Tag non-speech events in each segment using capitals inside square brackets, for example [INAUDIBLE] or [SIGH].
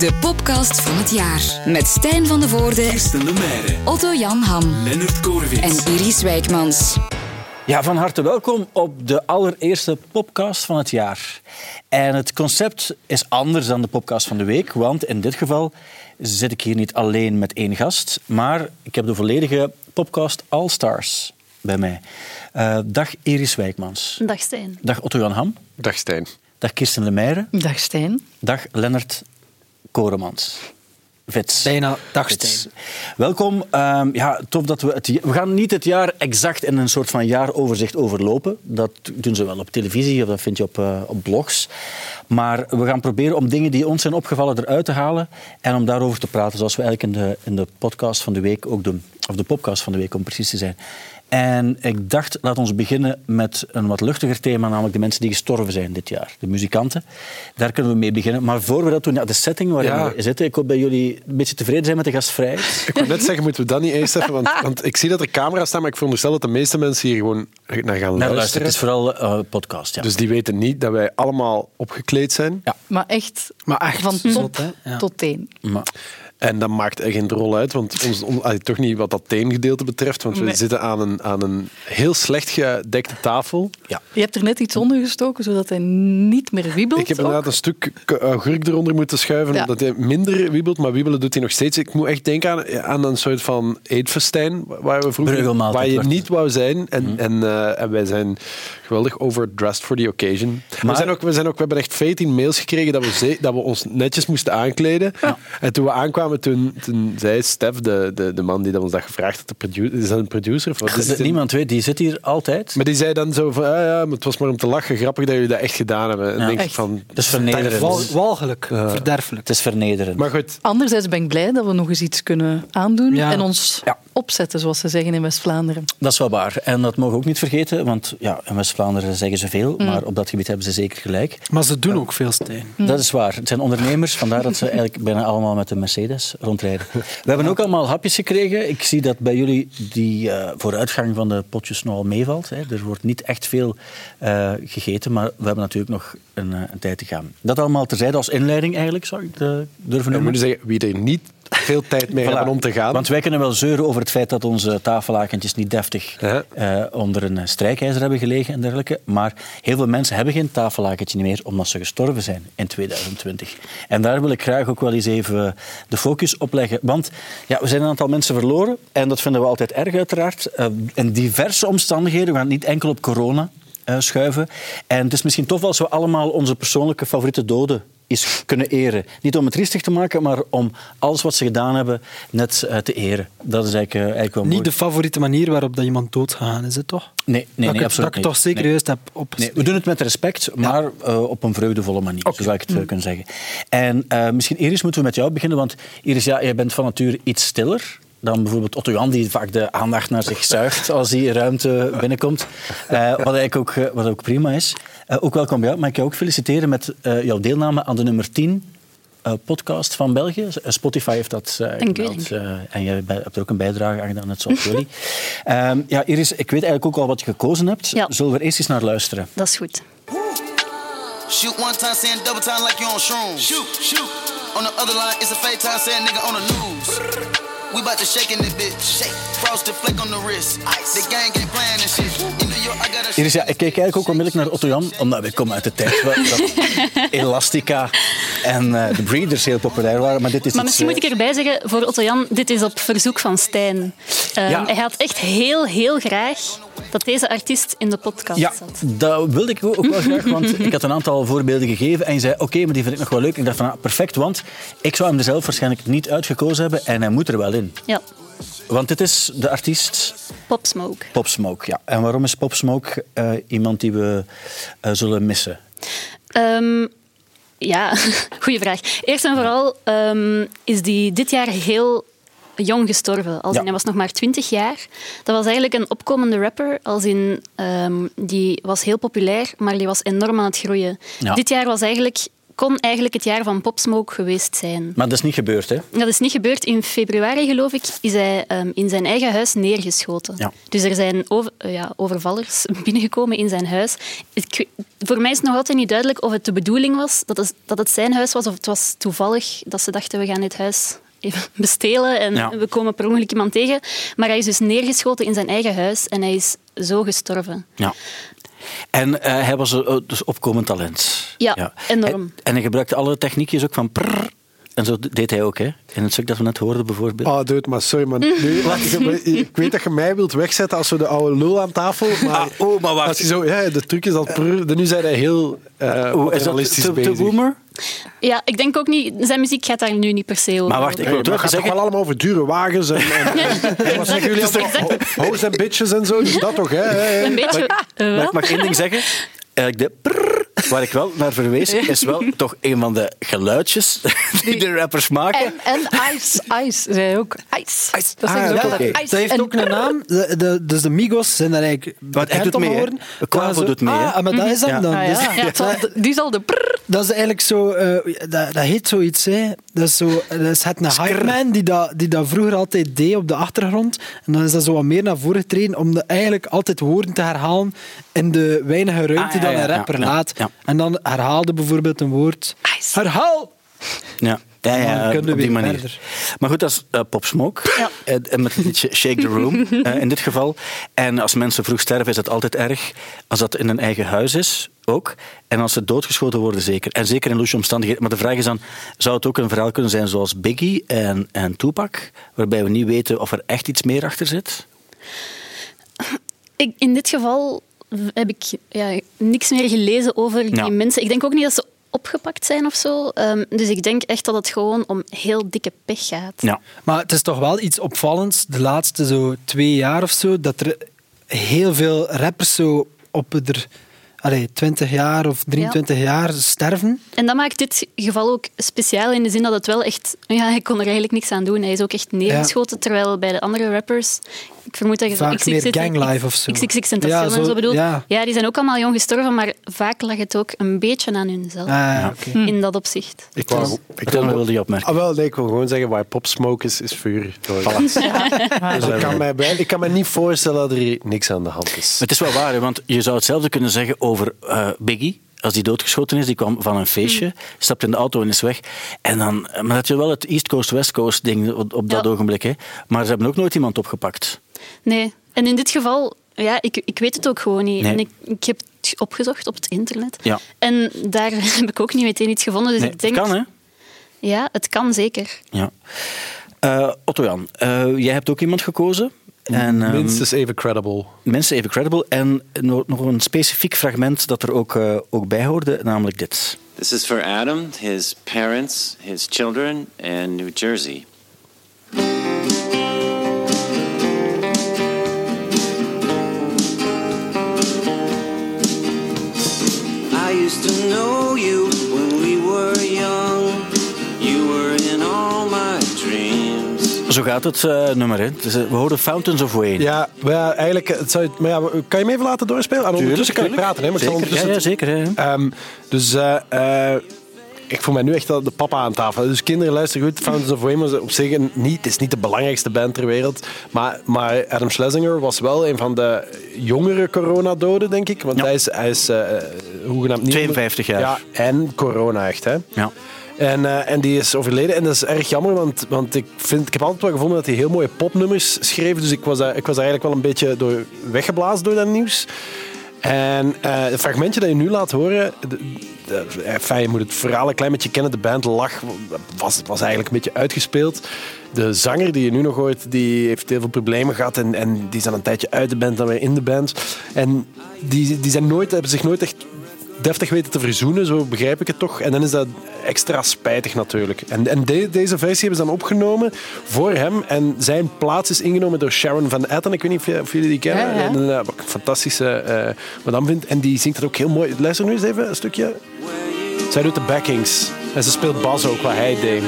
De podcast van het jaar. Met Stijn van de Voorde, Kirsten de Meijeren, Otto Jan Ham Lennart Korwitz. en Iris Wijkmans. Ja, van harte welkom op de allereerste podcast van het jaar. En het concept is anders dan de podcast van de week, want in dit geval zit ik hier niet alleen met één gast, maar ik heb de volledige podcast All Stars bij mij. Eh, dag Iris Wijkmans. Dag Stijn. Dag Otto Jan Ham. Dag Stijn. Dag Kirsten de Meijeren. Dag Stijn. Dag Lennart Koremans. Vits. Bijna dag Vits. Stijn. Welkom. Ehm, ja, tof dat we het... We gaan niet het jaar exact in een soort van jaaroverzicht overlopen. Dat doen ze wel op televisie of dat vind je op, eh, op blogs. Maar we gaan proberen om dingen die ons zijn opgevallen eruit te halen en om daarover te praten, zoals we eigenlijk in de, in de podcast van de week ook doen. Of de podcast van de week, om precies te zijn. En ik dacht, laat ons beginnen met een wat luchtiger thema, namelijk de mensen die gestorven zijn dit jaar. De muzikanten. Daar kunnen we mee beginnen. Maar voor we dat doen, ja, de setting waarin Ja. we zitten. Ik hoop dat jullie een beetje tevreden zijn met de gastvrijheid. [LAUGHS] Ik wou net zeggen, moeten we dat niet eerst even... Want, want ik zie dat er camera's staan, maar ik veronderstel dat de meeste mensen hier gewoon naar gaan Nou, luisteren. luister, het is vooral eh podcast. Ja. Dus die weten niet dat wij allemaal opgekleed zijn. Ja. Maar echt, Maar echt van top zot, tot teen. Maar, En dat maakt echt geen rol uit, want ons, on- allee, toch niet wat dat teengedeelte betreft, want we Nee. zitten aan een, aan een heel slecht gedekte tafel. ja. Je hebt er net iets onder gestoken, zodat hij niet meer wiebelt. Ik heb ook. inderdaad een stuk k- augurk eronder moeten schuiven, Ja. omdat hij minder wiebelt, maar wiebelen doet hij nog steeds. Ik moet echt denken aan, aan een soort van eetfestijn, waar we vroeger waar je niet wou zijn. En, en, eh, en wij zijn geweldig overdressed for the occasion. Maar- we, zijn ook, we, zijn ook, we hebben echt 14 mails gekregen dat we, ze- dat we ons netjes moesten aankleden. En toen we aankwamen, toen, toen zei Stef, de, de, de man die dat ons dat gevraagd had, de produ- is dat een producer? Of wat is het? Niemand weet, die zit hier altijd. Maar die zei dan zo van, ah ja, maar het was maar om te lachen. Grappig dat jullie dat echt gedaan hebben. En Ja. denk Echt. van... Het is vernederend. Wal- walgelijk, verderfelijk. Het is vernederend. Maar goed, Anderzijds ben ik blij dat we nog eens iets kunnen aandoen Ja. en ons Ja. Opzetten, zoals ze zeggen in West-Vlaanderen. Dat is wel waar. En dat mogen we ook niet vergeten, want ja, in West-Vlaanderen zeggen ze veel, maar op dat gebied hebben ze zeker gelijk. Maar ze doen ook veel, Stijn. Dat is waar. Het zijn ondernemers, vandaar dat ze [LAUGHS] eigenlijk bijna allemaal met een Mercedes rondrijden. We hebben ook allemaal hapjes gekregen. Ik zie dat bij jullie die eh, vooruitgang van de potjes nogal meevalt. Hè. Er wordt niet echt veel eh, gegeten, maar we hebben natuurlijk nog een, eh, een tijd te gaan. Dat allemaal terzijde als inleiding eigenlijk, zou ik durven noemen. moeten zeggen, wie er niet veel tijd Voilà. hebben om te gaan. Want wij kunnen wel zeuren over het feit dat onze tafellakentjes niet deftig Ja. eh, onder een strijkijzer hebben gelegen en dergelijke. Maar heel veel mensen hebben geen tafellakentje meer omdat ze gestorven zijn in 2020. En daar wil ik graag ook wel eens even de focus op leggen. Want ja, we zijn een aantal mensen verloren en dat vinden we altijd erg uiteraard. Eh, in diverse omstandigheden. We gaan niet enkel op corona eh, schuiven. En het is misschien tof als we allemaal onze persoonlijke favoriete doden eens kunnen eren. Niet om het triestig te maken, maar om alles wat ze gedaan hebben net eh, te eren. Dat is eigenlijk, eh, eigenlijk wel mooi. Niet de favoriete manier waarop dat iemand doodgegaan is, het toch? Nee, nee, dat nee, ik, absoluut dat ik toch zeker Nee. juist heb Nee, opgeschreven. we doen het met respect, maar eh, op een vreugdevolle manier, zo zou ik het eh, kunnen zeggen. En misschien, Iris, moeten we met jou beginnen, want Iris, ja, jij bent van nature iets stiller dan bijvoorbeeld Otto Jan, die vaak de aandacht naar zich zuigt als die ruimte binnenkomt. [LAUGHS] Wat eigenlijk ook, wat ook prima is. Eh, ook welkom bij jou. Mag ik jou ook feliciteren met eh, jouw deelname aan de nummer 10 eh, podcast van België. Spotify heeft dat eh, Dank u, gemeld. dank u. Eh, en jij hebt er ook een bijdrage aan gedaan, net zoals jullie. Ehm, ja, Iris, ik weet eigenlijk ook al wat je gekozen hebt. Ja. Zullen we er eerst eens naar luisteren? Dat is goed. Shoot one time saying double time like you on shrooms. Shoot, shoot. On the other line, it's a fake time saying nigga on the news. We bout to shake in this bitch. Shake. Frosted flake on the wrist. Ice. The gang ain't playing this shit. Iris, ja, ik keek eigenlijk ook onmiddellijk naar Otto Jan, omdat we komen uit de tijd waar dat [LAUGHS] Elastica en eh, de Breeders heel populair waren. Maar dit is Maar iets, misschien moet ik erbij zeggen, voor Otto Jan, dit is op verzoek van Stijn. Ehm, Ja. Hij had echt heel, heel graag dat deze artiest in de podcast Ja, zat. dat wilde ik ook wel [LAUGHS] graag, want ik had een aantal voorbeelden gegeven en je zei, oké, maar die vind ik nog wel leuk. En ik dacht van, ah, perfect, want ik zou hem er zelf waarschijnlijk niet uitgekozen hebben en hij moet er wel in. Ja, Want dit is de artiest Pop Smoke. Pop Smoke, ja. En waarom is Pop Smoke eh, iemand die we eh, zullen missen? Ehm, ja, [LAUGHS] goede vraag. Eerst en vooral ehm, is die dit jaar heel jong gestorven. Als Ja. in, hij was nog maar 20 jaar. Dat was eigenlijk een opkomende rapper. Als in, ehm, die was heel populair, maar die was enorm aan het groeien. Ja. Dit jaar was eigenlijk kon eigenlijk het jaar van Popsmoke geweest zijn. Maar dat is niet gebeurd, hè? Dat is niet gebeurd. In februari, geloof ik, is hij ehm, in zijn eigen huis neergeschoten. Ja. Dus er zijn over- eh, ja, overvallers [LAUGHS] binnengekomen in zijn huis. Ik, voor mij is het nog altijd niet duidelijk of het de bedoeling was dat het, dat het zijn huis was of het was toevallig dat ze dachten we gaan dit huis even [LAUGHS] bestelen en Ja. we komen per ongeluk iemand tegen. Maar hij is dus neergeschoten in zijn eigen huis en hij is zo gestorven. Ja. En eh, hij was eh, dus opkomend talent. Ja, enorm. En, en hij gebruikte alle techniekjes ook van prrr. En zo deed hij ook, hè? In het stuk dat we net hoorden, bijvoorbeeld. Oh, dude, maar sorry, man. Nu, [LAUGHS] je- ik weet dat je mij wilt wegzetten als zo de oude lul aan tafel. Maar, Ah, oh, maar wacht. Als je zo, ja, de truc is al prrr. Nu zijn hij heel uh, Hoe is dat te, te boomer? Ja, ik denk ook niet... Zijn muziek gaat daar nu niet per se over. Maar wacht, ik wil toch toch zeggen... wel allemaal over dure wagens en, en, [LAUGHS] en wat zeggen jullie allemaal? Ho- Hoes en bitches en zo, dus dat toch, hè? Een beetje... eh, Maar wel. ik mag één ding zeggen. Eigenlijk de prrr, waar ik wel naar verwees, is wel toch een van de geluidjes die de rappers maken. En, en Ice, Ice, zei hij ook. Ice. Ice. Dat Ah, ook ja, altijd. oké. Ice. Dat heeft En- ook een naam. De, de, dus de Migos zijn daar eigenlijk hij bekend doet om mee, zo- doet mee? Ah, maar dat is hem Ja. dan. Ah, Dus- ja. Zal- die zal de prrr. Dat is eigenlijk zo, eh, dat, dat heet zoiets, hè. Dat is, zo, dat is het een hype man die dat, die dat vroeger altijd deed op de achtergrond. En dan is dat zo wat meer naar voren getreden om de, eigenlijk altijd woorden te herhalen in de weinige ruimte Ah, ja, die ja, een ja, rapper ja, laat. ja. En dan herhaalde bijvoorbeeld een woord. Herhaal! Ja. Ja, Dan ja, kunnen we op die manier. verder. Maar goed, dat is eh, Pop Smoke. En, en met het liedje Shake the Room [LAUGHS] eh, in dit geval. En als mensen vroeg sterven, is dat altijd erg. Als dat in een eigen huis is, ook. En als ze doodgeschoten worden, zeker. En zeker in loesje omstandigheden. Maar de vraag is dan, zou het ook een verhaal kunnen zijn zoals Biggie en, en Tupac? Waarbij we niet weten of er echt iets meer achter zit? Ik, in dit geval heb ik ja, niks meer gelezen over die Ja. mensen. Ik denk ook niet dat ze opgepakt zijn of zo. Ehm, dus ik denk echt dat het gewoon om heel dikke pech gaat. Ja. Maar het is toch wel iets opvallends, de laatste zo twee jaar of zo, dat er heel veel rappers zo op er allee, 20 jaar of 23 jaar sterven. En dat maakt dit geval ook speciaal in de zin dat het wel echt... Ja, hij kon er eigenlijk niks aan doen. Hij is ook echt neergeschoten, terwijl bij de andere rappers... Ik vermoed dat je zo Vaak XXX meer ganglife of zo. XXX Tentacion Ja, en zo- zo bedoelt. ja. Ja. die zijn ook allemaal jong gestorven, maar vaak lag het ook een beetje aan hunzelf. Ah, oké. In dat opzicht. Ik wou, ik wel die opmerking. Ah, wel, nee, ik wil gewoon zeggen, waar pop smoke is, is vuur. [LAUGHS] Dus ik, kan mij, bij- ik kan me niet voorstellen dat er hier niks aan de hand is. Het is wel waar, hè, want je zou hetzelfde kunnen zeggen over eh, Biggie. Als die doodgeschoten is, die kwam van een feestje, stapte in de auto en is weg. En dan, maar dat je wel het East Coast, West Coast ding op, op dat Ja. ogenblik. Hè. Maar ze hebben ook nooit iemand opgepakt. Nee. En in dit geval, ja, ik, ik weet het ook gewoon niet. Nee. En ik, ik heb het opgezocht op het internet. Ja. En daar [LAUGHS] heb ik ook niet meteen iets gevonden. Dus Nee, ik denk, het kan, hè? Ja, het kan zeker. Ja. Eh, Otto-Jan, eh, jij hebt ook iemand gekozen. En, ehm, Minstens even credible. mensen even credible. En nog nog een specifiek fragment dat er ook, eh, ook bij hoorde, namelijk dit. This is for Adam, his parents, his children, and New Jersey. I used to know you when we were young. You were in all my dreams. Zo gaat het eh, nummer. Hè. Is, eh, we horen Fountains of Wayne. Ja, maar ja, eigenlijk, het zou, maar ja, kan je me even laten doorspelen? En ondertussen kan ik praten, hè? Maar ik zal Zeker, ja, ja, zeker. Hè. Ehm, dus eh, eh, ik voel mij nu echt de papa aan tafel. Dus kinderen, luister goed. Fountains of Wayne was op zich niet, het is niet de belangrijkste band ter wereld. Maar, maar Adam Schlesinger was wel een van de jongere coronadoden, denk ik. Want Ja. hij is, hij is eh, hoegenaamd niet... 52 jaar. Ja, en corona echt, hè. Ja. En, eh, en die is overleden. En dat is erg jammer, want, want ik, vind, ik heb altijd wel gevonden dat hij heel mooie popnummers schreef. Dus ik was, daar- ik was daar eigenlijk wel een beetje door, weggeblazen door dat nieuws. En eh, het fragmentje dat je nu laat horen... Enfin, je moet het verhaal een klein beetje kennen. De band lag, was, was eigenlijk een beetje uitgespeeld. De zanger die je nu nog hoort, die heeft heel veel problemen gehad. En, en die is dan een tijdje uit de band, dan weer in de band. En die, die zijn nooit, hebben zich nooit echt deftig weten te verzoenen, zo begrijp ik het toch. En dan is dat extra spijtig natuurlijk. En, en de- deze versie hebben ze dan opgenomen voor hem. En zijn plaats is ingenomen door Sharon Van Etten. Ik weet niet of, jullie die kennen. Ja, ja. Eh, wat ik een fantastische eh madame vind. En die zingt het ook heel mooi. Luister nu eens even een stukje. Zij doet de backings. En ze speelt bas ook, wat hij deed.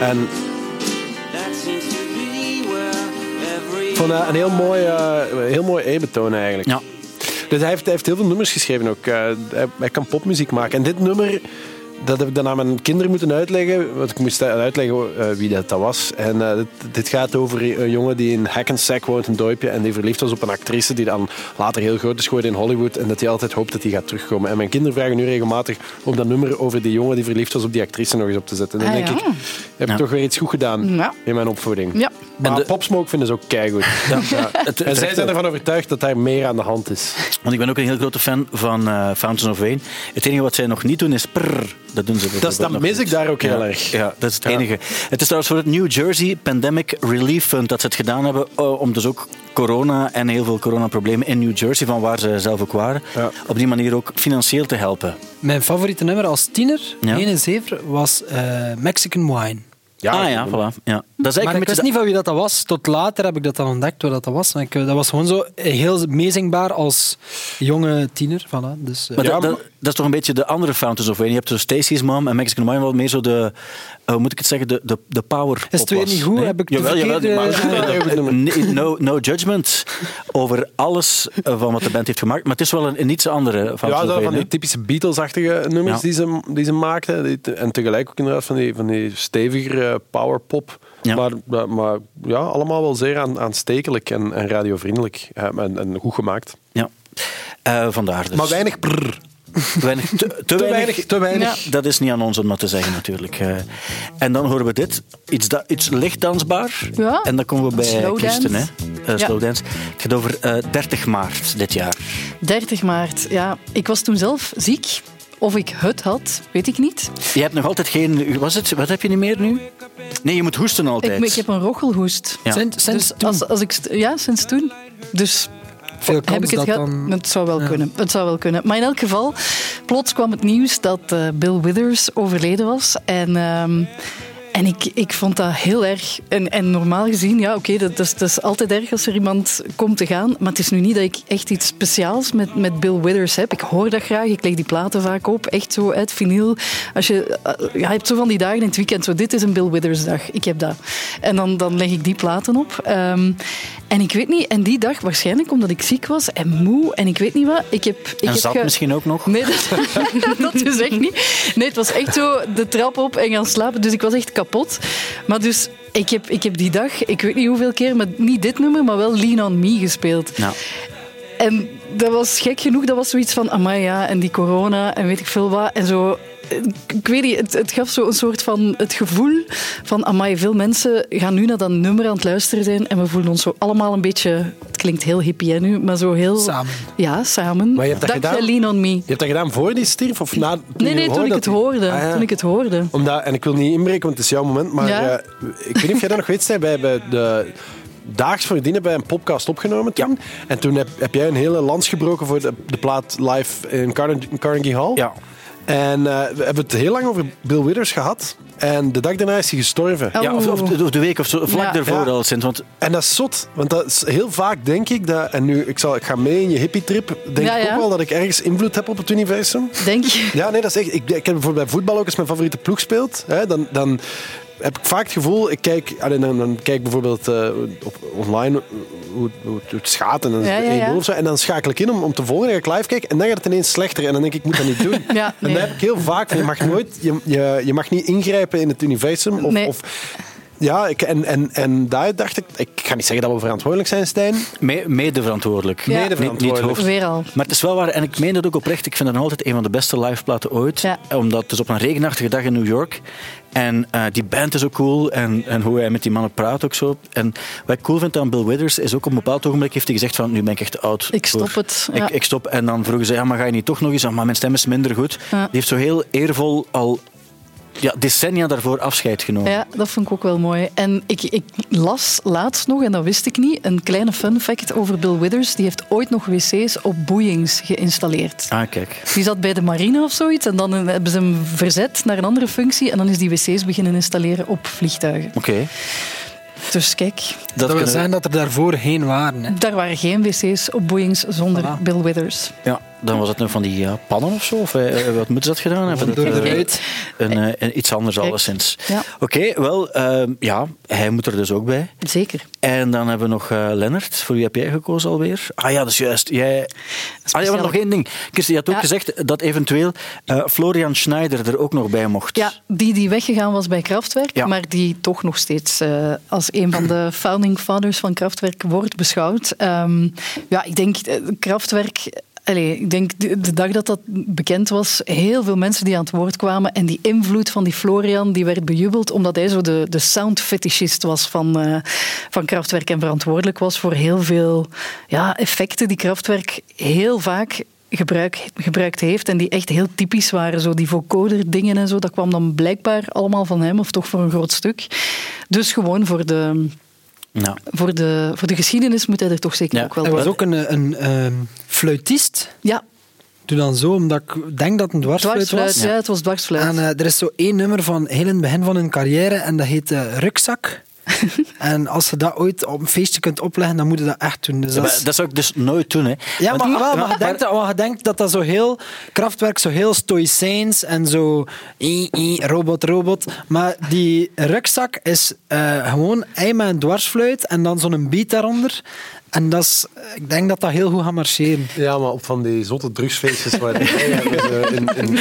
En ik vond een heel mooi, eh, heel mooi E-betoon eigenlijk. Ja. Dus hij heeft, hij heeft heel veel nummers geschreven ook. Eh, hij, hij kan popmuziek maken. En dit nummer, dat heb ik dan aan mijn kinderen moeten uitleggen. Want ik moest uitleggen eh, wie dat, dat was. En eh, dit, dit gaat over een jongen die in Hackensack woont, een dorpje. En die verliefd was op een actrice die dan later heel groot is geworden in Hollywood. En dat hij altijd hoopt dat hij gaat terugkomen. En mijn kinderen vragen nu regelmatig om dat nummer over die jongen die verliefd was op die actrice nog eens op te zetten. En dan Ah, denk ja. ik, heb ik Ja. toch weer iets goed gedaan Ja. in mijn opvoeding. Ja. Maar En de- Popsmoke vinden ze ook keigoed. Ja. Het- En het- zij zijn ervan overtuigd dat daar meer aan de hand is. Want ik ben ook een heel grote fan van eh Fountains of Wayne. Het enige wat zij nog niet doen is prrr. Dat doen ze dat nog mis niet. ik daar ook heel Ja, erg. Ja, dat is het Ja. enige. Het is trouwens voor het New Jersey Pandemic Relief Fund dat ze het gedaan hebben eh, om dus ook corona en heel veel coronaproblemen in New Jersey, van waar ze zelf ook waren, Ja. op die manier ook financieel te helpen. Mijn favoriete nummer als tiener, Ja. 71, was eh, Mexican Wine. ah ja, voilà. Ja. Dat is Maar ik wist niet van wie dat, dat was. Tot later heb ik dat dan ontdekt wat dat, dat was. Ik, dat was gewoon zo heel meezingbaar als jonge tiener. Voilà. Dus, eh, Maar Ja, dat, dat, maar- dat is toch een beetje de andere Fountains of Wayne. Je hebt zo Stacey's Mom en Mexican Wine, wat meer zo de, eh, hoe moet ik het zeggen, de, de, de power Is het weer niet goed? Heb ik jawel, maar- eh, no, no judgment over alles eh, van wat de band heeft gemaakt, maar het is wel een, een iets andere Fountains Ja, van die typische Beatles-achtige nummers Ja. die, ze, die ze maakten. En tegelijk ook inderdaad van die, van die stevigere eh, powerpop. Ja. Maar, maar, maar ja, allemaal wel zeer aan, aanstekelijk en, en radiovriendelijk. Ja, en, en goed gemaakt. Ja. Eh, vandaar dus. Maar weinig prrr. Weinig, te, te, [LAUGHS] Te weinig, weinig, te weinig. Dat is niet aan ons om dat te zeggen, natuurlijk. Eh, en dan horen we dit. Iets, da, iets licht dansbaar. Ja. En dan komen we bij Slow Kirsten. Hè. Eh, Ja. dance. Het gaat over eh, 30 maart dit jaar. 30 maart, ja. Ik was toen zelf ziek. Of ik het had, weet ik niet. Je hebt nog altijd geen... Was het, wat heb je niet meer nu? Nee, je moet hoesten altijd. Ik, ik heb een rochelhoest. Ja. Sinds, sinds Dus toen. als, als ik, ja, sinds toen. Dus Veel heb kans ik het dat gehad? dan... Het zou wel Ja. kunnen. Het zou wel kunnen. Maar in elk geval, plots kwam het nieuws dat eh, Bill Withers overleden was. En, ehm, en ik, ik vond dat heel erg. En, en normaal gezien, ja, oké, dat, is, dat is altijd erg als er iemand komt te gaan. Maar het is nu niet dat ik echt iets speciaals met, met Bill Withers heb. Ik hoor dat graag. Ik leg die platen vaak op. Echt zo uit vinyl. Als je, eh, ja, je hebt zo van die dagen in het weekend. Zo, dit is een Bill Withers dag. Ik heb dat. En dan, dan leg ik die platen op. Ehm, en ik weet niet, en die dag waarschijnlijk omdat ik ziek was en moe en ik weet niet wat. Ik heb, ik en heb zat ge- misschien ook nog. Nee, dat, [LAUGHS] dat dus echt niet. Nee, het was echt zo de trap op en gaan slapen. Dus ik was echt kapot. Maar dus, ik heb, ik heb die dag, ik weet niet hoeveel keer, maar niet dit nummer, maar wel Lean On Me gespeeld. Nou, En dat was gek genoeg, dat was zoiets van, amai ja, en die corona en weet ik veel wat. En zo, ik weet niet, het, het gaf zo een soort van het gevoel van, amai, veel mensen gaan nu naar dat nummer aan het luisteren zijn en we voelen ons zo allemaal een beetje, het klinkt heel hippie hè, nu, maar zo heel... Samen. Ja, samen. Maar je hebt dat gedaan? Lean On Me. Je hebt dat gedaan voor die stierf? Of na, Nee, nee, toen ik het die- hoorde. Ah, ja. Toen ik het hoorde. Omdat, en ik wil niet inbreken, want het is jouw moment, maar Ja. eh, ik weet niet of jij dat nog weet, Stijn, bij, bij de Daags voordien hebben wij een podcast opgenomen toen. En toen heb, heb jij een hele lans gebroken voor de, de plaat live in Carnegie, Carnegie Hall. ja. En eh, we hebben het heel lang over Bill Withers gehad. En de dag daarna is hij gestorven. Oh. ja of, of, de- of de week of zo, vlak Ja. daarvoor Ja. al sinds. Want En dat is zot, want dat is heel vaak denk ik dat, en nu ik, zal, ik ga mee in je hippie-trip, denk Ja, ik ja. ook wel dat ik ergens invloed heb op het universum. Denk je? Ja, nee, dat is echt. Ik, ik heb bijvoorbeeld bij voetbal ook als mijn favoriete ploeg speelt, hè, dan, dan heb ik vaak het gevoel, ik kijk, allee, dan, dan kijk ik bijvoorbeeld eh, op, online hoe, het gaat en dan is Ja, het ja, 1-0 ja. of zo, en dan schakel ik in om, om te volgen en dan ik live kijken en dan gaat het ineens slechter en dan denk ik, ik moet dat niet doen. [LAUGHS] En dat heb ik heel vaak. van, Je mag nooit, je, je, je mag niet ingrijpen in het universum of, Nee. of ja, ik, en, en, en daar dacht ik, ik ga niet zeggen dat we verantwoordelijk zijn, Stijn. me, mede verantwoordelijk. Ja. Niet- Niet, niet hoofd. Weer al. Maar het is wel waar, en ik meen dat ook oprecht. Ik vind het nog altijd een van de beste liveplaten ooit. Ja. Omdat het is op een regenachtige dag in New York. En eh, die band is ook cool. En, en hoe hij met die mannen praat ook zo. En wat ik cool vind aan Bill Withers is ook op een bepaald ogenblik heeft hij gezegd van nu ben ik echt oud. Ik stop voor- het, Ik, ja. ik stop. En dan vroegen ze, ja, maar ga je niet toch nog eens? Ah, Maar mijn stem is minder goed. Ja. Die heeft zo heel eervol al ja, decennia daarvoor afscheid genomen. Ja, dat vond ik ook wel mooi. En ik, ik las laatst nog, en dat wist ik niet, een kleine fun fact over Bill Withers. Die heeft ooit nog wc's op boeiings geïnstalleerd. Ah, kijk. Die zat bij de marine of zoiets en dan hebben ze hem verzet naar een andere functie en dan is die wc's beginnen installeren op vliegtuigen. Oké. Dus kijk, Dat, Dat wil kunnen- zijn dat er daarvoor geen waren. Hè. daar waren geen wc's op boeiings zonder Voilà. Bill Withers. Ja, dan was het nog van die ja, pannen of zo. Of, eh, wat moeten ze dat gedaan hebben? Door de eh, ruit. een, eh, een- iets anders alleszins. Ja. Oké, wel, ehm, ja, hij moet er dus ook bij. Zeker. En dan hebben we nog eh Lennart. Voor wie heb jij gekozen alweer? Ah ja, dat is juist. Jij... Ah ja, maar nog één ding. Kirsten, je had ook Ja. gezegd dat eventueel eh, Florian Schneider er ook nog bij mocht. Ja, die die weggegaan was bij Kraftwerk, Ja. maar die toch nog steeds eh, als een van de founding fathers van Kraftwerk wordt beschouwd. Ehm, ja, ik denk eh, Kraftwerk. Ik denk de, dag dat dat bekend was, heel veel mensen die aan het woord kwamen. En die invloed van die Florian die werd bejubeld, omdat hij zo de, de sound fetishist was van, eh, van Kraftwerk en verantwoordelijk was voor heel veel ja, effecten die Kraftwerk heel vaak gebruik, gebruikt heeft en die echt heel typisch waren. Zo die vocoder dingen en zo, dat kwam dan blijkbaar allemaal van hem, of toch voor een groot stuk. Dus gewoon voor de, Nou, voor de, voor de geschiedenis moet hij er toch zeker Ja. ook wel Er bij. was ook een, een ehm, fluitist. Ja, Doe dan zo, omdat ik denk dat het een dwarsfluit dwarsfluit. was. Ja, het was dwarsfluit. En eh, er is zo één nummer van heel in het begin van hun carrière en dat heet eh, Rukzak. [LAUGHS] en als je dat ooit op een feestje kunt opleggen, dan moet je dat echt doen. Dus dat, dat is- zou ik dus nooit doen. Hè. Ja, maar, wel, maar, je denkt, dat- maar je denkt dat dat zo heel krachtwerk, zo heel stoïcijns en zo robot, robot. Maar die rugzak is eh, gewoon hij met een dwarsfluit en dan zo'n beat daaronder. En dat is, ik denk dat dat heel goed gaat marcheren. Ja, maar op van die zotte drugsfeestjes waar hebben [LAUGHS] ze in, in,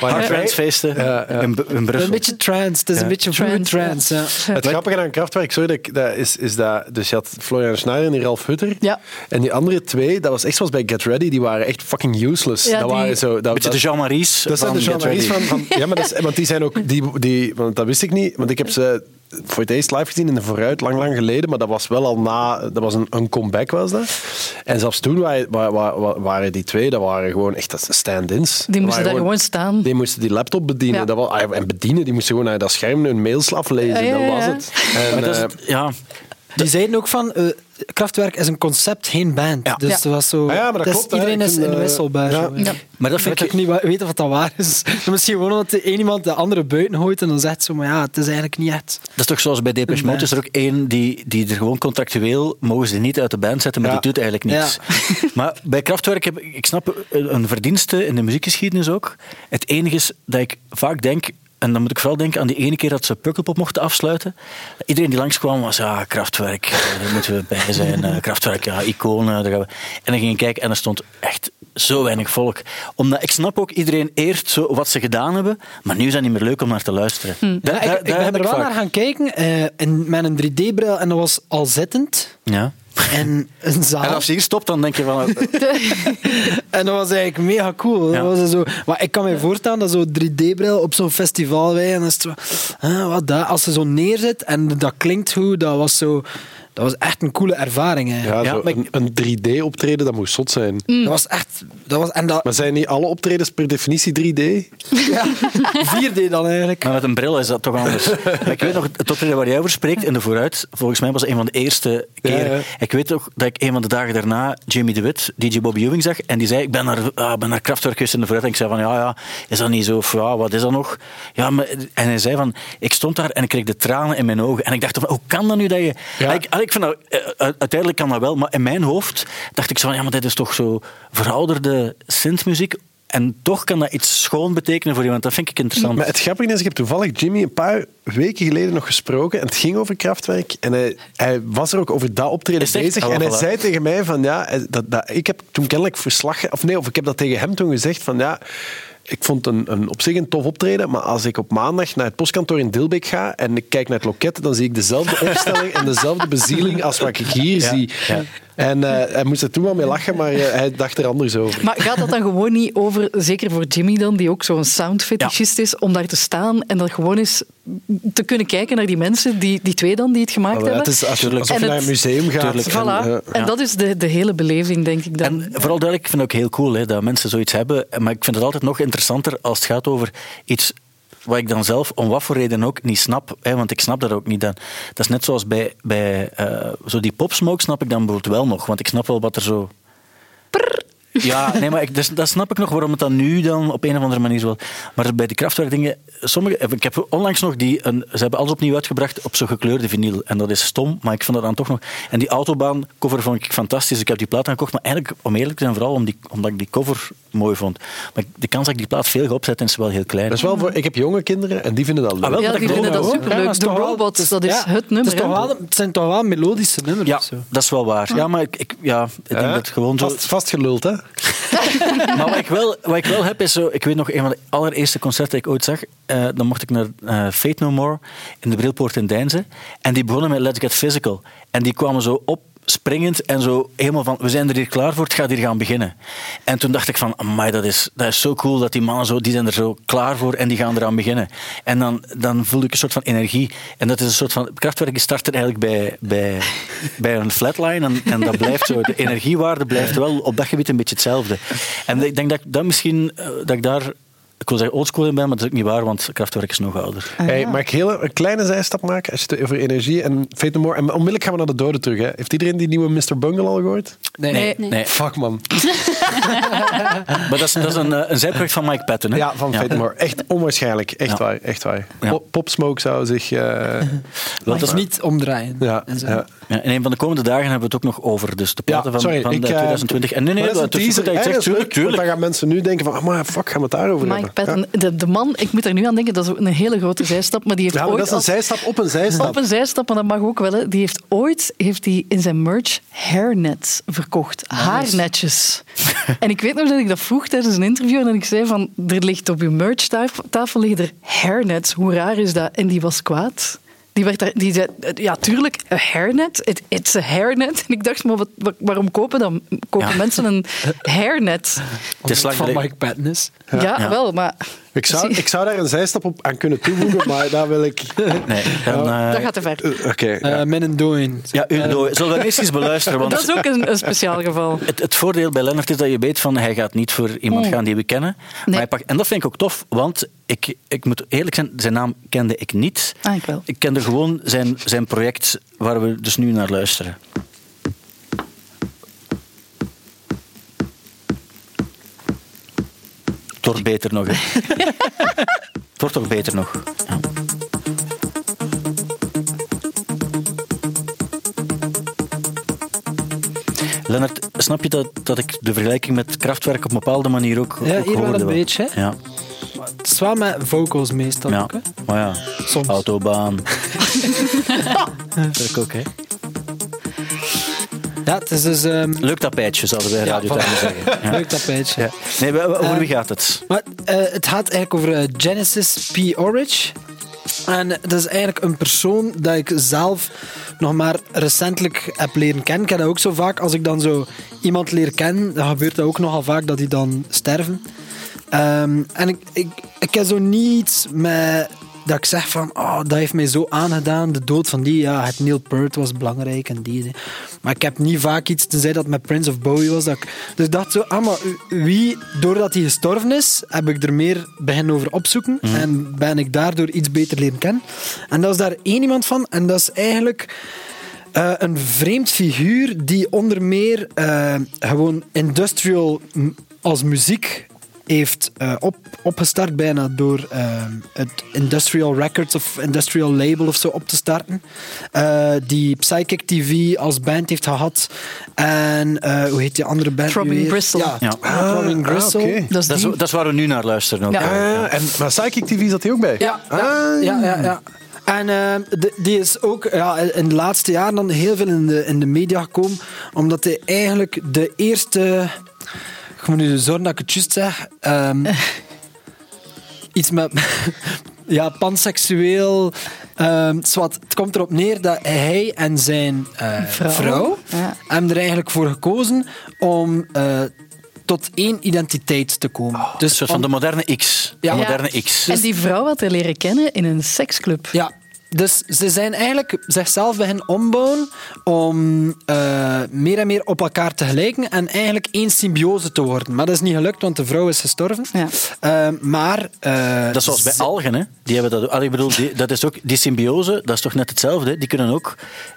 waar Hard Friends-feesten Ja, ja. in, in Brussel. Een beetje trance, het is een beetje Trance, trance. ja. Het grappige aan Kraftwerk, sorry, dat, is, is dat... Dus je had Florian Schneider en die Ralf Hutter. Ja. En die andere twee, dat was echt zoals bij Get Ready, die waren echt fucking useless. Ja, dat die- waren zo... Dat, Beetje de dat- Jean-Maries Dat zijn van de Get Jean-Maries Ready. van, van... Ja, maar dat is, want die zijn ook... Die, die, want dat wist ik niet, want ik heb ze voor het eerst live gezien in de vooruit, lang, lang geleden. Maar dat was wel al na... Dat was een, een comeback, was dat. En zelfs toen waren, waren, waren die twee, dat waren gewoon echt dat stand-ins. Die moesten Dat daar gewoon staan. Die moesten die laptop bedienen. Ja. Dat was, ah, en bedienen, die moesten gewoon naar dat scherm hun mails aflezen. Ja, ja, Dat was het. En, Maar dat is eh, het- ja, Die zeiden ook van, eh, Kraftwerk is een concept, geen band. Ja. Dus Ja. dat was zo... Ah ja, maar dat dus klopt. Iedereen Ik is vind, eh, inwisselbaar. ja. maar dat Ik vind weet ik... ook niet weten of dat waar is. [LAUGHS] Misschien gewoon omdat de een iemand de andere buiten gooit en dan zegt zo, maar ja, het is eigenlijk niet echt. Dat is toch zoals bij Depeche Mode, is er ook één die, die er gewoon contractueel mogen ze niet uit de band zetten, maar Ja. die doet eigenlijk niks. [LAUGHS] Maar bij Kraftwerk heb ik, ik snap een een verdienste in de muziekgeschiedenis ook. Het enige is dat ik vaak denk, en dan moet ik vooral denken aan die ene keer dat ze Pukkelpop mochten afsluiten. Iedereen die langskwam was, ja, Kraftwerk, eh, daar moeten we bij zijn. eh, Kraftwerk, ja, iconen. Daar gaan we. En dan ging ik kijken en er stond echt zo weinig volk. Omdat ik snap ook, iedereen eert zo wat ze gedaan hebben, maar nu is dat niet meer leuk om naar te luisteren. Daar- Ja, daar- ik, ben er wel vaak- naar gaan kijken eh, in, met een 3D-bril en dat was al zittend. Ja. En een zaal. En als je hier stopt, dan denk je van... [LAUGHS] En dat was eigenlijk mega cool. Ja. Dat was zo, maar ik kan me voorstellen dat zo'n 3D-bril op zo'n festival wij en dan is het zo, ah, wat dat? Als ze zo neerzit en dat klinkt goed, dat was zo, dat was echt een coole ervaring. Hè. ja, maar een, een 3D-optreden, dat moest zot zijn. Dat was echt, dat was en dat Maar zijn niet alle optredens per definitie 3D? ja, [LAUGHS] 4D dan eigenlijk. Maar met een bril is dat toch anders. [LAUGHS] Ik weet nog, het optreden waar jij over spreekt, in de vooruit, volgens mij was het een van de eerste keren. Ja, ja. Ik weet toch dat ik een van de dagen daarna Jamie de Wit, DJ Bobby Ewing zag, en die zei, ik ben naar, ah, ben naar Kraftwerk geweest in de vooruit. En ik zei van, ja, ja, is dat niet zo? Of, ja, wat is dat nog? Ja, maar, en hij zei van, ik stond daar en ik kreeg de tranen in mijn ogen. En ik dacht, van, hoe kan dat nu dat je... Ik, ik vind dat, eh, uiteindelijk kan dat wel, maar in mijn hoofd dacht ik zo van, ja, maar dit is toch zo verouderde synthmuziek. En toch kan dat iets schoon betekenen voor iemand. Dat vind ik interessant. Maar het grappige is, ik heb toevallig Jimmy een paar weken geleden nog gesproken en het ging over Kraftwerk. En hij, hij was er ook over dat optreden echt? bezig. Ah, en hij voilà. zei tegen mij van ja, dat, dat, ik heb toen kennelijk verslag... Of nee, of ik heb dat tegen hem toen gezegd van ja... Ik vond een, een, op zich een tof optreden, maar als ik op maandag naar het postkantoor in Dilbeek ga en ik kijk naar het loket, dan zie ik dezelfde opstelling en dezelfde bezieling als wat ik hier zie. En eh, hij moest er toen wel mee lachen, maar eh, hij dacht er anders over. Maar gaat dat dan gewoon niet over, zeker voor Jimmy dan, die ook zo'n soundfetischist is, om daar te staan en dan gewoon eens te kunnen kijken naar die mensen, die, die twee dan, die het gemaakt hebben? het is als je, alsof En je naar het- een museum gaat. Tuurlijk. en, eh, En dat is de, de hele beleving, denk ik dan. En vooral duidelijk, ik vind het ook heel cool hè, dat mensen zoiets hebben. Maar ik vind het altijd nog interessanter als het gaat over iets wat ik dan zelf om wat voor reden ook niet snap. Hè, want ik snap dat ook niet. Dan. Dat is net zoals bij, bij eh, zo die popsmoke snap ik dan bijvoorbeeld wel nog. Want ik snap wel wat er zo... Ja, nee, maar ik, dus, dat snap ik nog waarom het dan nu dan op een of andere manier wel. Maar bij die kraftwerk dingen, sommige, ik heb onlangs nog die, een, ze hebben alles opnieuw uitgebracht op zo'n gekleurde vinyl. En dat is stom, maar ik vond dat dan toch nog. En die autobaan cover vond ik fantastisch. Ik heb die plaat gekocht, maar eigenlijk om eerlijk te zijn, vooral om die, omdat ik die cover mooi vond. Maar de kans dat ik die plaat veel ga opzetten is wel heel klein. Dat is wel voor, ik heb jonge kinderen en die vinden dat leuk. Ah, wel, Ja, dat die vinden dat superleuk. Ja, de robots, dat is ja, het nummer. Het, is toch hè? wel, het zijn toch wel melodische nummers. Ja, zo. dat is wel waar. Ja, maar ik, ik, ja, ik denk dat gewoon zo... Vast, vastgeluld, hè? [LAUGHS] Maar wat ik, wel, wat ik wel heb is zo... Ik weet nog, een van de allereerste concerten die ik ooit zag, eh, dan mocht ik naar eh, Fate No More in de Brilpoort in Deinze. En die begonnen met Let's Get Physical. En die kwamen zo op springend en zo helemaal van, we zijn er hier klaar voor, het gaat hier gaan beginnen. En toen dacht ik van, amai, dat is, dat is zo cool dat die mannen zo, die zijn er zo klaar voor en die gaan eraan beginnen. En dan, dan voel ik een soort van energie. En dat is een soort van, krachtwerk start er eigenlijk bij, bij, bij een flatline en, en dat blijft zo, de energiewaarde blijft wel op dat gebied een beetje hetzelfde. En ik denk dat ik dat misschien, eh, dat ik daar, ik wil zeggen oldschool in ben, maar dat is ook niet waar, want krachtwerk is nog ouder. Hey, mag ik heel, een kleine zijstap maken als je het over energie en Fate No More... En onmiddellijk gaan we naar de doden terug. Hè. Heeft iedereen die nieuwe Mr. Bungle al gehoord? Nee. Nee. Nee, Fuck, man. [LAUGHS] maar dat is, dat is een, eh, een zijproject van Mike Patton. Hè? Ja, van Fate No More. Echt onwaarschijnlijk. Echt Ja. waar. Echt waar. Ja. Pop, Smoke zou zich... eh, [LAUGHS] Dat is niet omdraaien. ja, En zo. ja. Ja, en een van de komende dagen hebben we het ook nog over. Dus de platen van, sorry, van ik, de eh, 2020. En nee, nee, maar dat, is een teaser. zegt. Hè, dat is Tuurlijk, leuk, tuurlijk. Want dan gaan mensen nu denken van, ah, maar fuck, gaan we het daarover Mike de, de man, ik moet er nu aan denken, dat is een hele grote zijstap, maar die heeft Ja, maar ooit dat is een als- zijstap op een zijstap. op een zijstap, maar dat mag ook wel. Hè. Die heeft ooit heeft die in zijn merch hairnets verkocht. Haarnetjes. [LAUGHS] en ik weet nog dat ik dat vroeg tijdens een interview en ik zei van, er ligt op uw merchtafel liggen er hairnets. Hoe raar is dat? En die was kwaad. Die, werd daar, die zei, ja, tuurlijk, een hairnet. It, it's a hairnet. [LAUGHS] En ik dacht, maar wat, waarom kopen, dan, kopen Ja. mensen een [LAUGHS] hairnet? Het is van Mike Patton is. Ja, Ja. wel, maar... Ik zou, ik zou daar een zijstap op aan kunnen toevoegen, [LAUGHS] maar daar wil ik... Nee, dan, eh, Dat gaat te ver. Oké. Eh ja. Met een ja, doe- zullen we dat eerst eens beluisteren? Want Dat is ook een, een speciaal geval. [LAUGHS] het, het voordeel bij Lennart is dat je weet van hij gaat niet voor iemand Mm. gaan die we kennen. Maar hij pakt, en dat vind ik ook tof, want ik, ik moet eerlijk zijn, zijn naam kende ik niet. Ah, ik wel. Ik kende gewoon zijn, zijn project waar we dus nu naar luisteren. Het wordt beter nog. Hè. [LAUGHS] Het wordt toch beter nog. Ja. Lennart, snap je dat, dat ik de vergelijking met krachtwerk op een bepaalde manier ook, Ja, ook hier wel een beetje, hè? Ja, Het is wel met vocals meestal ja. ook. Hè? maar ja. Soms. Autobaan. [LAUGHS] dat ik ook, hè. Ja, het is dus... ehm, Leuk tapijtje, zouden wij Ja, Radio. Times zeggen. Ja. [LAUGHS] Leuk tapijtje. Ja. Nee, over Eh, wie gaat het? Maar eh, het gaat eigenlijk over eh, Genesis P. Orridge. En dat is eigenlijk een persoon dat ik zelf nog maar recentelijk heb leren kennen. Ik heb dat ook zo vaak, als ik dan zo iemand leer kennen, dan gebeurt dat ook nogal vaak dat die dan sterven. Ehm, en ik, ik, ik heb zo niet met dat ik zeg van, oh, dat heeft mij zo aangedaan, de dood van die, ja, het Neil Peart was belangrijk en die. Maar ik heb niet vaak iets, tenzij dat het met Prince of Bowie was, dat ik, dus ik dacht zo, ah, maar wie, doordat hij gestorven is, heb ik er meer beginnen over opzoeken en ben ik daardoor iets beter leren kennen. En dat is daar één iemand van, en dat is eigenlijk... eh, een vreemd figuur die onder meer eh, gewoon industrial als muziek heeft eh, op, opgestart bijna door eh, het Industrial Records of Industrial Label of zo op te starten. Eh, die Psychic TV als band heeft gehad. En eh, hoe heet die andere band? nu Throbbing? Gristle. Ja, Ja. ah, Throbbing Ah, Gristle. oké. Dat is Dat is, die. dat is waar we nu naar luisteren. Ook. Ja. En, maar Psychic TV zat hij ook bij? Ja, ja, Ah. ja, ja, ja. En eh, de- die is ook ja, in de laatste jaren dan heel veel in de, in de media gekomen, omdat hij eigenlijk de eerste. Ik moet nu zorgen dat ik het juist zeg. ehm, [LAUGHS] iets met. [LAUGHS] ja, panseksueel. ehm, zwart. het komt erop neer dat hij en zijn eh, Vrouw. vrouw, Ja. hebben er eigenlijk voor gekozen om eh, tot één identiteit te komen. Dus dus een soort van om- de moderne X. Ja. De moderne X. En die vrouw had hij leren kennen in een seksclub. Ja, dus ze zijn eigenlijk zichzelf beginnen ombouwen om eh, meer en meer op elkaar te gelijken en eigenlijk één symbiose te worden. Maar dat is niet gelukt, want de vrouw is gestorven. Ja. Eh, maar... eh, Dat is zoals bij algen, hè? Die hebben dat Ik bedoel, die, dat is ook, die symbiose, dat is toch net hetzelfde? hè? Die kunnen ook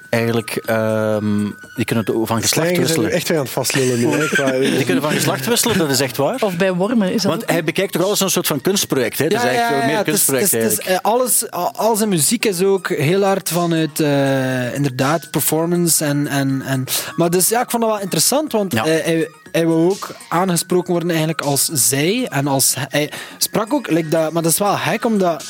eigenlijk ehm, die kunnen van geslacht wisselen. echt weer aan het vastlullen nu. [LAUGHS] Die kunnen van geslacht wisselen, dat is echt waar. Of bij wormen is dat Want ook- hij bekijkt toch alles als een soort van kunstproject. Hè? Het is eigenlijk veel meer kunstproject het is- het is, alles, al al zijn muziek is ook heel hard vanuit eh, inderdaad performance. En, en, en, maar dus ja, ik vond dat wel interessant, want Ja. hij, hij wil ook aangesproken worden eigenlijk als zij. En als, hij sprak ook, like dat, maar dat is wel gek, omdat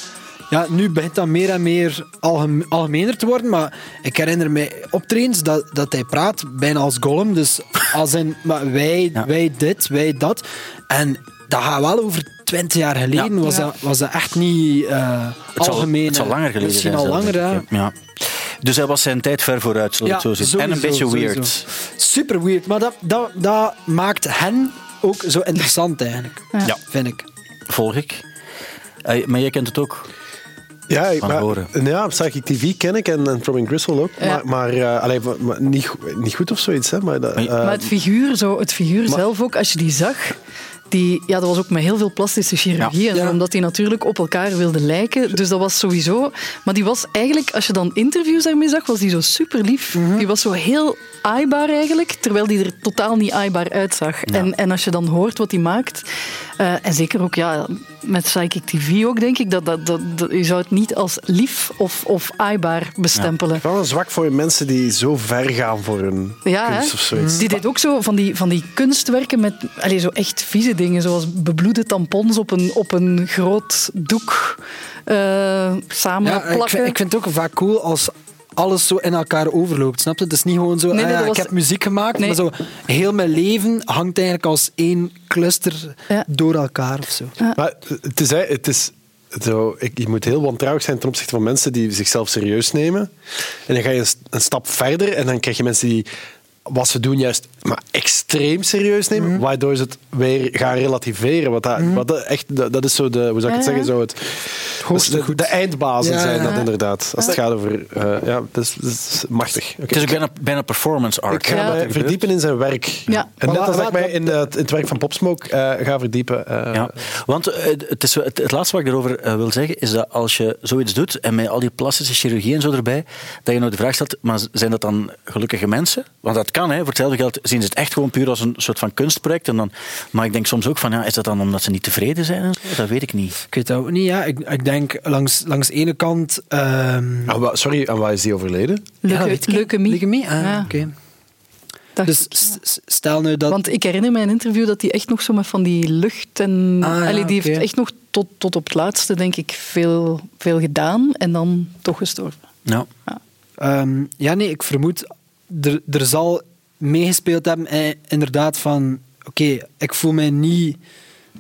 ja, nu begint dat meer en meer algem- algemener te worden. Maar ik herinner me optredens dat, dat hij praat bijna als Gollum. Dus als in, maar wij, Ja. wij dit, wij dat. En dat gaat wel over twintig jaar geleden. Ja. Was, Ja. Dat, was dat echt niet eh Het zal, algemeen. het zal langer geleden Misschien zijn. al zelfs, langer, ja. Dus hij was zijn tijd ver vooruit, zo zien. en een beetje sowieso, weird. sowieso. Super weird. Maar dat, dat, dat maakt hen ook zo interessant [LAUGHS] eigenlijk. Ja. Vind ik. Volg ik. Maar jij kent het ook. Ja, maar, horen. ja, Psychic TV ken ik en, en Robin Griswold ook. Ja. Maar, maar, eh, allee, maar- maar niet, niet goed of zoiets. Hè, maar, dat, eh, Maar het figuur, zo, het figuur maar- zelf ook, als je die zag, die, ja, dat was ook met heel veel plastische chirurgie. Ja. Ja. omdat die natuurlijk op elkaar wilden lijken. Dus dat was sowieso... Maar die was eigenlijk, als je dan interviews daarmee zag, was die zo super lief. Mhm. Die was zo heel aaibaar eigenlijk, terwijl die er totaal niet aaibaar uitzag. En, en als je dan hoort wat hij maakt, eh, en zeker ook ja, met Psychic TV ook, denk ik, dat, dat, dat, dat- je zou het niet als lief of, of aaibaar bestempelen. ik heb wel een zwak voor mensen die zo ver gaan voor hun Ja, kunst hè? of zoiets. Die deed ook zo van die, van die kunstwerken met allee, zo echt vieze dingen, zoals bebloede tampons op een, op een groot doek eh, samen Ja, ik, plakken. vind, ik vind het ook vaak cool als alles zo in elkaar overloopt. Snap je? Het is niet gewoon zo, Nee, nee, ah ja, dat was- ik heb muziek gemaakt, Nee. maar zo heel mijn leven hangt eigenlijk als één cluster Ja. door elkaar of zo. Maar het is, het is zo, ik, je moet heel wantrouwig zijn ten opzichte van mensen die zichzelf serieus nemen. En dan ga je een, een stap verder en dan krijg je mensen die wat ze doen juist maar extreem serieus nemen, Mhm. waardoor ze het weer gaan relativeren. Wat dat, wat dat, echt, dat, dat is zo de, hoe zou ik het Ja, zeggen, zo het, de, goed. de eindbazen Ja, zijn ja. dat inderdaad. Als het gaat over, eh, ja, dat is, dat is machtig. Oké. Het is ook bijna, bijna performance art. Ik ga wat mij gebeurt. verdiepen in zijn werk. Ja. En net als ik mij in, het, in het werk van Popsmoke eh, ga verdiepen. eh, Ja, want het, is, het, het laatste wat ik erover wil zeggen is dat als je zoiets doet en met al die plastische chirurgie en zo erbij, dat je nou de vraag stelt, maar zijn dat dan gelukkige mensen? Want dat kan, hè. voor hetzelfde geld zien ze het echt gewoon puur als een soort van kunstproject. En dan, maar ik denk soms ook van, ja, is dat dan omdat ze niet tevreden zijn? en zo? Dat weet ik niet. Ik weet dat ook niet. Ja. Ik, ik denk langs, langs de ene kant... ehm, wa- sorry, aan waar is die overleden? ja, Leuke, weet ik niet. leukemie. Leukemie? Ah, Ja. oké. Dus stel nu dat... Want ik herinner me een interview dat hij echt nog zo met van die lucht en... Ah, ja, allee, die heeft echt nog tot, tot op het laatste, denk ik, veel, veel gedaan en dan toch gestorven. Ja. Ehm, ja, nee, ik vermoed... Er, er zal meegespeeld hebben, eh, inderdaad, van... Oké, ik voel mij niet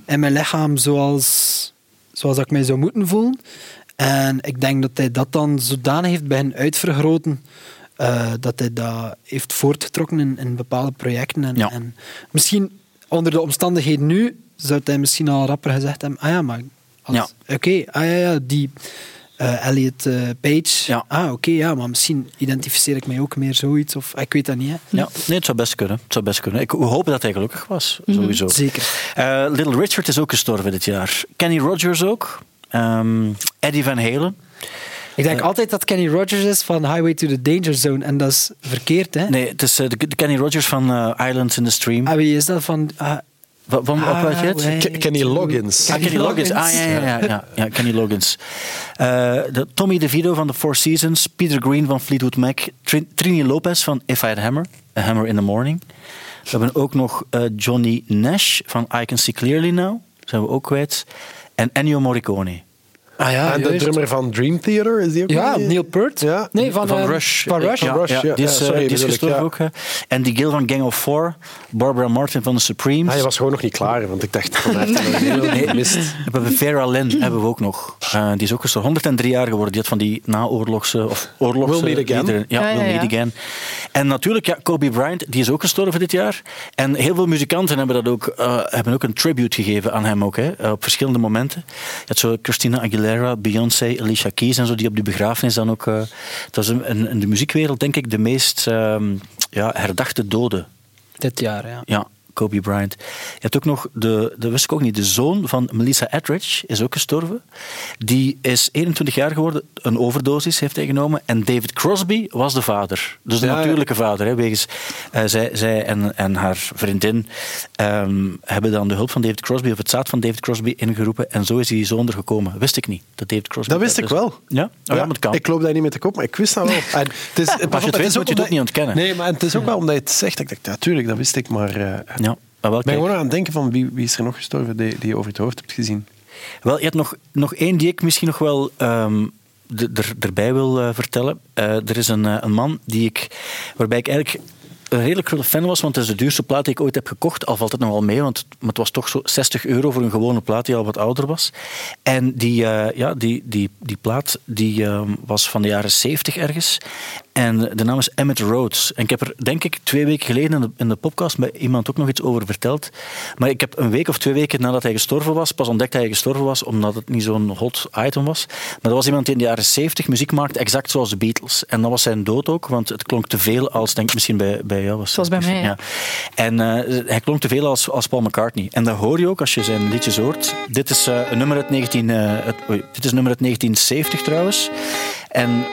in mijn lichaam zoals, zoals ik mij zou moeten voelen. En ik denk dat hij dat dan zodanig heeft beginnen uitvergroten... eh, dat hij dat heeft voortgetrokken in, in bepaalde projecten. En, Ja. en misschien onder de omstandigheden nu zou hij misschien al rapper gezegd hebben: Ah ja, maar. Ja. Oké, ah ja, ja, die eh, Elliot eh, Page. Ja. Ah, oké, ja, maar misschien identificeer ik mij ook meer zoiets. Of ik weet dat niet. Hè. Ja, nee, het zou best kunnen. Het zou best kunnen. Ik hopen dat hij gelukkig was, sowieso. Zeker. Eh, Little Richard is ook gestorven dit jaar. Kenny Rogers ook. Ehm, Eddie Van Halen. Ik denk altijd dat Kenny Rogers is van Highway to the Danger Zone. En dat is verkeerd, hè? Nee, het is de, Kenny Rogers van Islands in the Stream. Ah, wie is dat van. Ah, Wa- Van, wat weet je het? Kenny Loggins. Ah, Kenny Loggins. Ah, ja, ja, ja, ja, ja, Kenny Loggins. Eh, de Tommy DeVito van The Four Seasons. Peter Green van Fleetwood Mac. Trin- Trini Lopez van If I Had a Hammer. A Hammer in the Morning. We hebben ook nog eh, Johnny Nash van I Can See Clearly Now. Zijn we ook kwijt. En Ennio Morricone. Ah ja, en de juist. drummer van Dream Theater, is die ook Ja? Neil Peart. Ja. Nee, van, Van eh, Rush. Van Rush. Ja, Rush, ja, ja. die is, Ja, sorry, eh, die is gestorven ja. ook. hè. En die Gil van Gang of Four. Barbara Martin van The Supremes. Ah, je was gewoon nog niet klaar, want ik dacht van hele [LAUGHS] gemist. We hebben Vera Lynn hebben we ook nog. Eh, die is ook gestorven. 103 jaar geworden. Die had van die naoorlogse of oorlogse We'll Meet Again. Ja, ja. Meet Again. En natuurlijk, ja, Kobe Bryant, die is ook gestorven dit jaar. En heel veel muzikanten hebben, dat ook, eh, hebben ook een tribute gegeven aan hem ook, hè, eh, op verschillende momenten. Je had zo Christina Aguilera Rivera, Beyoncé, Alicia Keys en zo, die op die begrafenis dan ook... eh, dat is een, in de muziekwereld, denk ik, de meest ehm, ja, herdachte dode. Dit jaar, ja. Ja, Kobe Bryant. Je hebt ook nog, de, dat wist ik ook niet, de zoon van Melissa Etheridge is ook gestorven. Die is 21 jaar geworden, een overdosis heeft hij genomen. En David Crosby was de vader. Dus de Ja, ja. natuurlijke vader. Hè, wegens, eh, zij zij en, en haar vriendin ehm, hebben dan de hulp van David Crosby, of het zaad van David Crosby, ingeroepen. En zo is die zoon er gekomen. Wist ik niet, dat David Crosby... Dat wist ik wel. Ja? Oh, ja, maar het kan. Ik loop daar niet mee te koop, maar ik wist dat wel. [LAUGHS] En het is, pas op, het weet, moet je het ook niet ontkennen. Nee, maar het is ook wel omdat je het zegt. Ik dacht, natuurlijk, dat wist ik, maar... eh, Maar wel, ik ben gewoon aan het denken van wie, wie is er nog gestorven die, die je over het hoofd hebt gezien. Wel, je hebt nog, nog één die ik misschien nog wel de- er, erbij wil eh, vertellen. Eh, er is een, eh, een man die ik, waarbij ik eigenlijk een redelijk grote fan was, want het is de duurste plaat die ik ooit heb gekocht. Al valt het nog wel mee, want het was toch zo 60 euro voor een gewone plaat die al wat ouder was. En die, ja, die, die, die plaat die, ehm, was van de jaren 70 ergens. En de naam is Emmett Rhodes. En ik heb er, denk ik, twee weken geleden in de, in de podcast bij iemand ook nog iets over verteld. Maar ik heb een week of twee weken nadat hij gestorven was, pas ontdekt dat hij gestorven was, omdat het niet zo'n hot item was. Maar dat was iemand die in de jaren 70 muziek maakte, exact zoals de Beatles. En dat was zijn dood ook, want het klonk te veel als, denk ik, misschien bij, bij jou was. Zoals bij mij, Ja. En eh, hij klonk te veel als, als Paul McCartney. En dat hoor je ook als je zijn liedjes hoort. Dit is, eh, een nummer uit 19, eh, het- oei, dit is nummer uit 1970 trouwens. En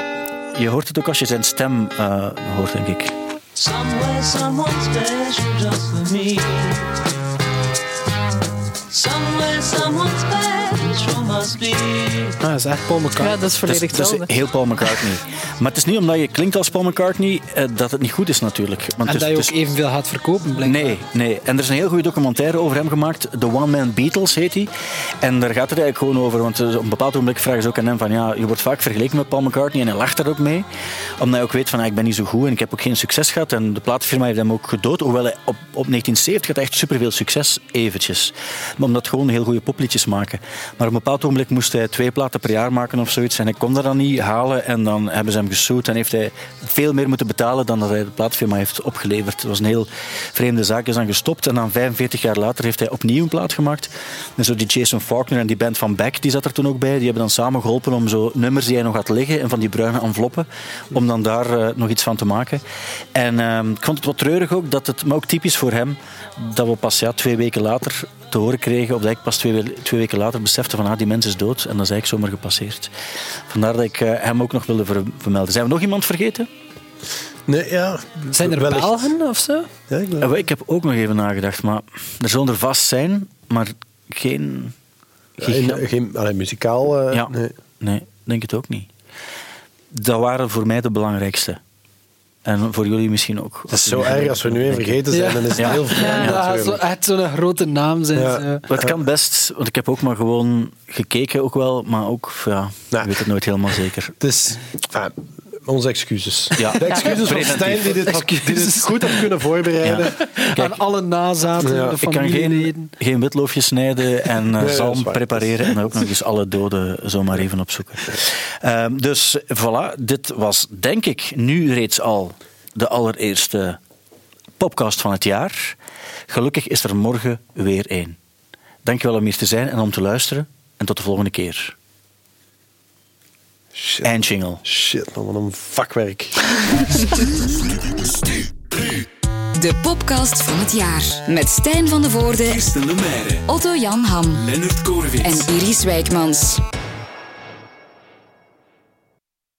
je hoort het ook als je zijn stem eh, hoort, denk ik. Ah, dat is echt Paul McCartney. Ja, dat is volledig dat is, dat hetzelfde. is heel Paul McCartney. maar het is niet omdat je klinkt als Paul McCartney eh, dat het niet goed is natuurlijk. Want En het dat je ook evenveel gaat verkopen, blijkbaar. Nee, nee. En er is een heel goede documentaire over hem gemaakt. The One Man Beatles heet die. En daar gaat het eigenlijk gewoon over. Want eh, op een bepaald ogenblik vragen ze ook aan hem van... Ja, je wordt vaak vergeleken met Paul McCartney. En hij lacht daar ook mee. Omdat hij ook weet van... ah, ik ben niet zo goed en ik heb ook geen succes gehad. En de platenfirma heeft hem ook gedood. Hoewel hij op, op 1970 had hij echt superveel succes, eventjes. Maar omdat gewoon heel goede popliedjes maken. Maar op een bepaald ogenblik moest hij twee platen per jaar maken of zoiets. En hij kon dat dan niet halen. En dan hebben ze hem gesued. En heeft hij veel meer moeten betalen dan dat hij de platenfirma heeft opgeleverd. Het was een heel vreemde zaak. Is dan gestopt. En dan 45 jaar later heeft hij opnieuw een plaat gemaakt. En zo die Jason Faulkner en die band van Beck, die zat er toen ook bij. Die hebben dan samen geholpen om zo nummers die hij nog had liggen. En van die bruine enveloppen. Om dan daar eh, nog iets van te maken. En ehm, ik vond het wat treurig ook. Dat het, maar ook typisch voor hem. Dat we pas ja, twee weken later te horen kregen. Of dat ik pas twee, we- twee weken later besefte van ah, die mens is dood. En dat is eigenlijk zomaar gepasseerd. Vandaar dat ik eh, hem ook nog wilde ver- vermelden. Zijn we nog iemand vergeten? Nee, ja. Zijn er wellicht. Belgen of zo? Ja, ik ben- Eh, Ik heb ook nog even nagedacht, maar er zullen er vast zijn, maar geen. Geen, geen allee, muzikaal. eh, ja, nee. nee, denk het ook niet. Dat waren voor mij de belangrijkste. En voor jullie misschien ook. Het is zo erg als we nu één vergeten zijn, Ja. dan is het Ja. heel Ja, zo, natuurlijk. echt zo'n grote naam zijn. Ja. het kan best, want ik heb ook maar gewoon gekeken, ook wel, maar ook, ja, Nou. ik weet het nooit helemaal zeker. Enfin, onze excuses. Ja. De excuses van. Stijn die dit, had- die dit goed had kunnen voorbereiden. Aan alle nazaten, Ja. de Ik kan familieleden. geen, geen witloofje snijden en eh, Nee, zalm prepareren en ook nog eens alle doden zomaar even opzoeken. Ehm, dus voilà, dit was denk ik nu reeds al de allereerste podcast van het jaar. Gelukkig is er morgen weer één. Dankjewel om hier te zijn en om te luisteren. En tot de volgende keer. Shit, Eindjingle. shit man, wat een vakwerk. De podcast van het jaar. Met Stijn van de Voorde, Kirsten Lemaire. Otto Jan Ham Leonard Koorwits. en Iris Wijkmans.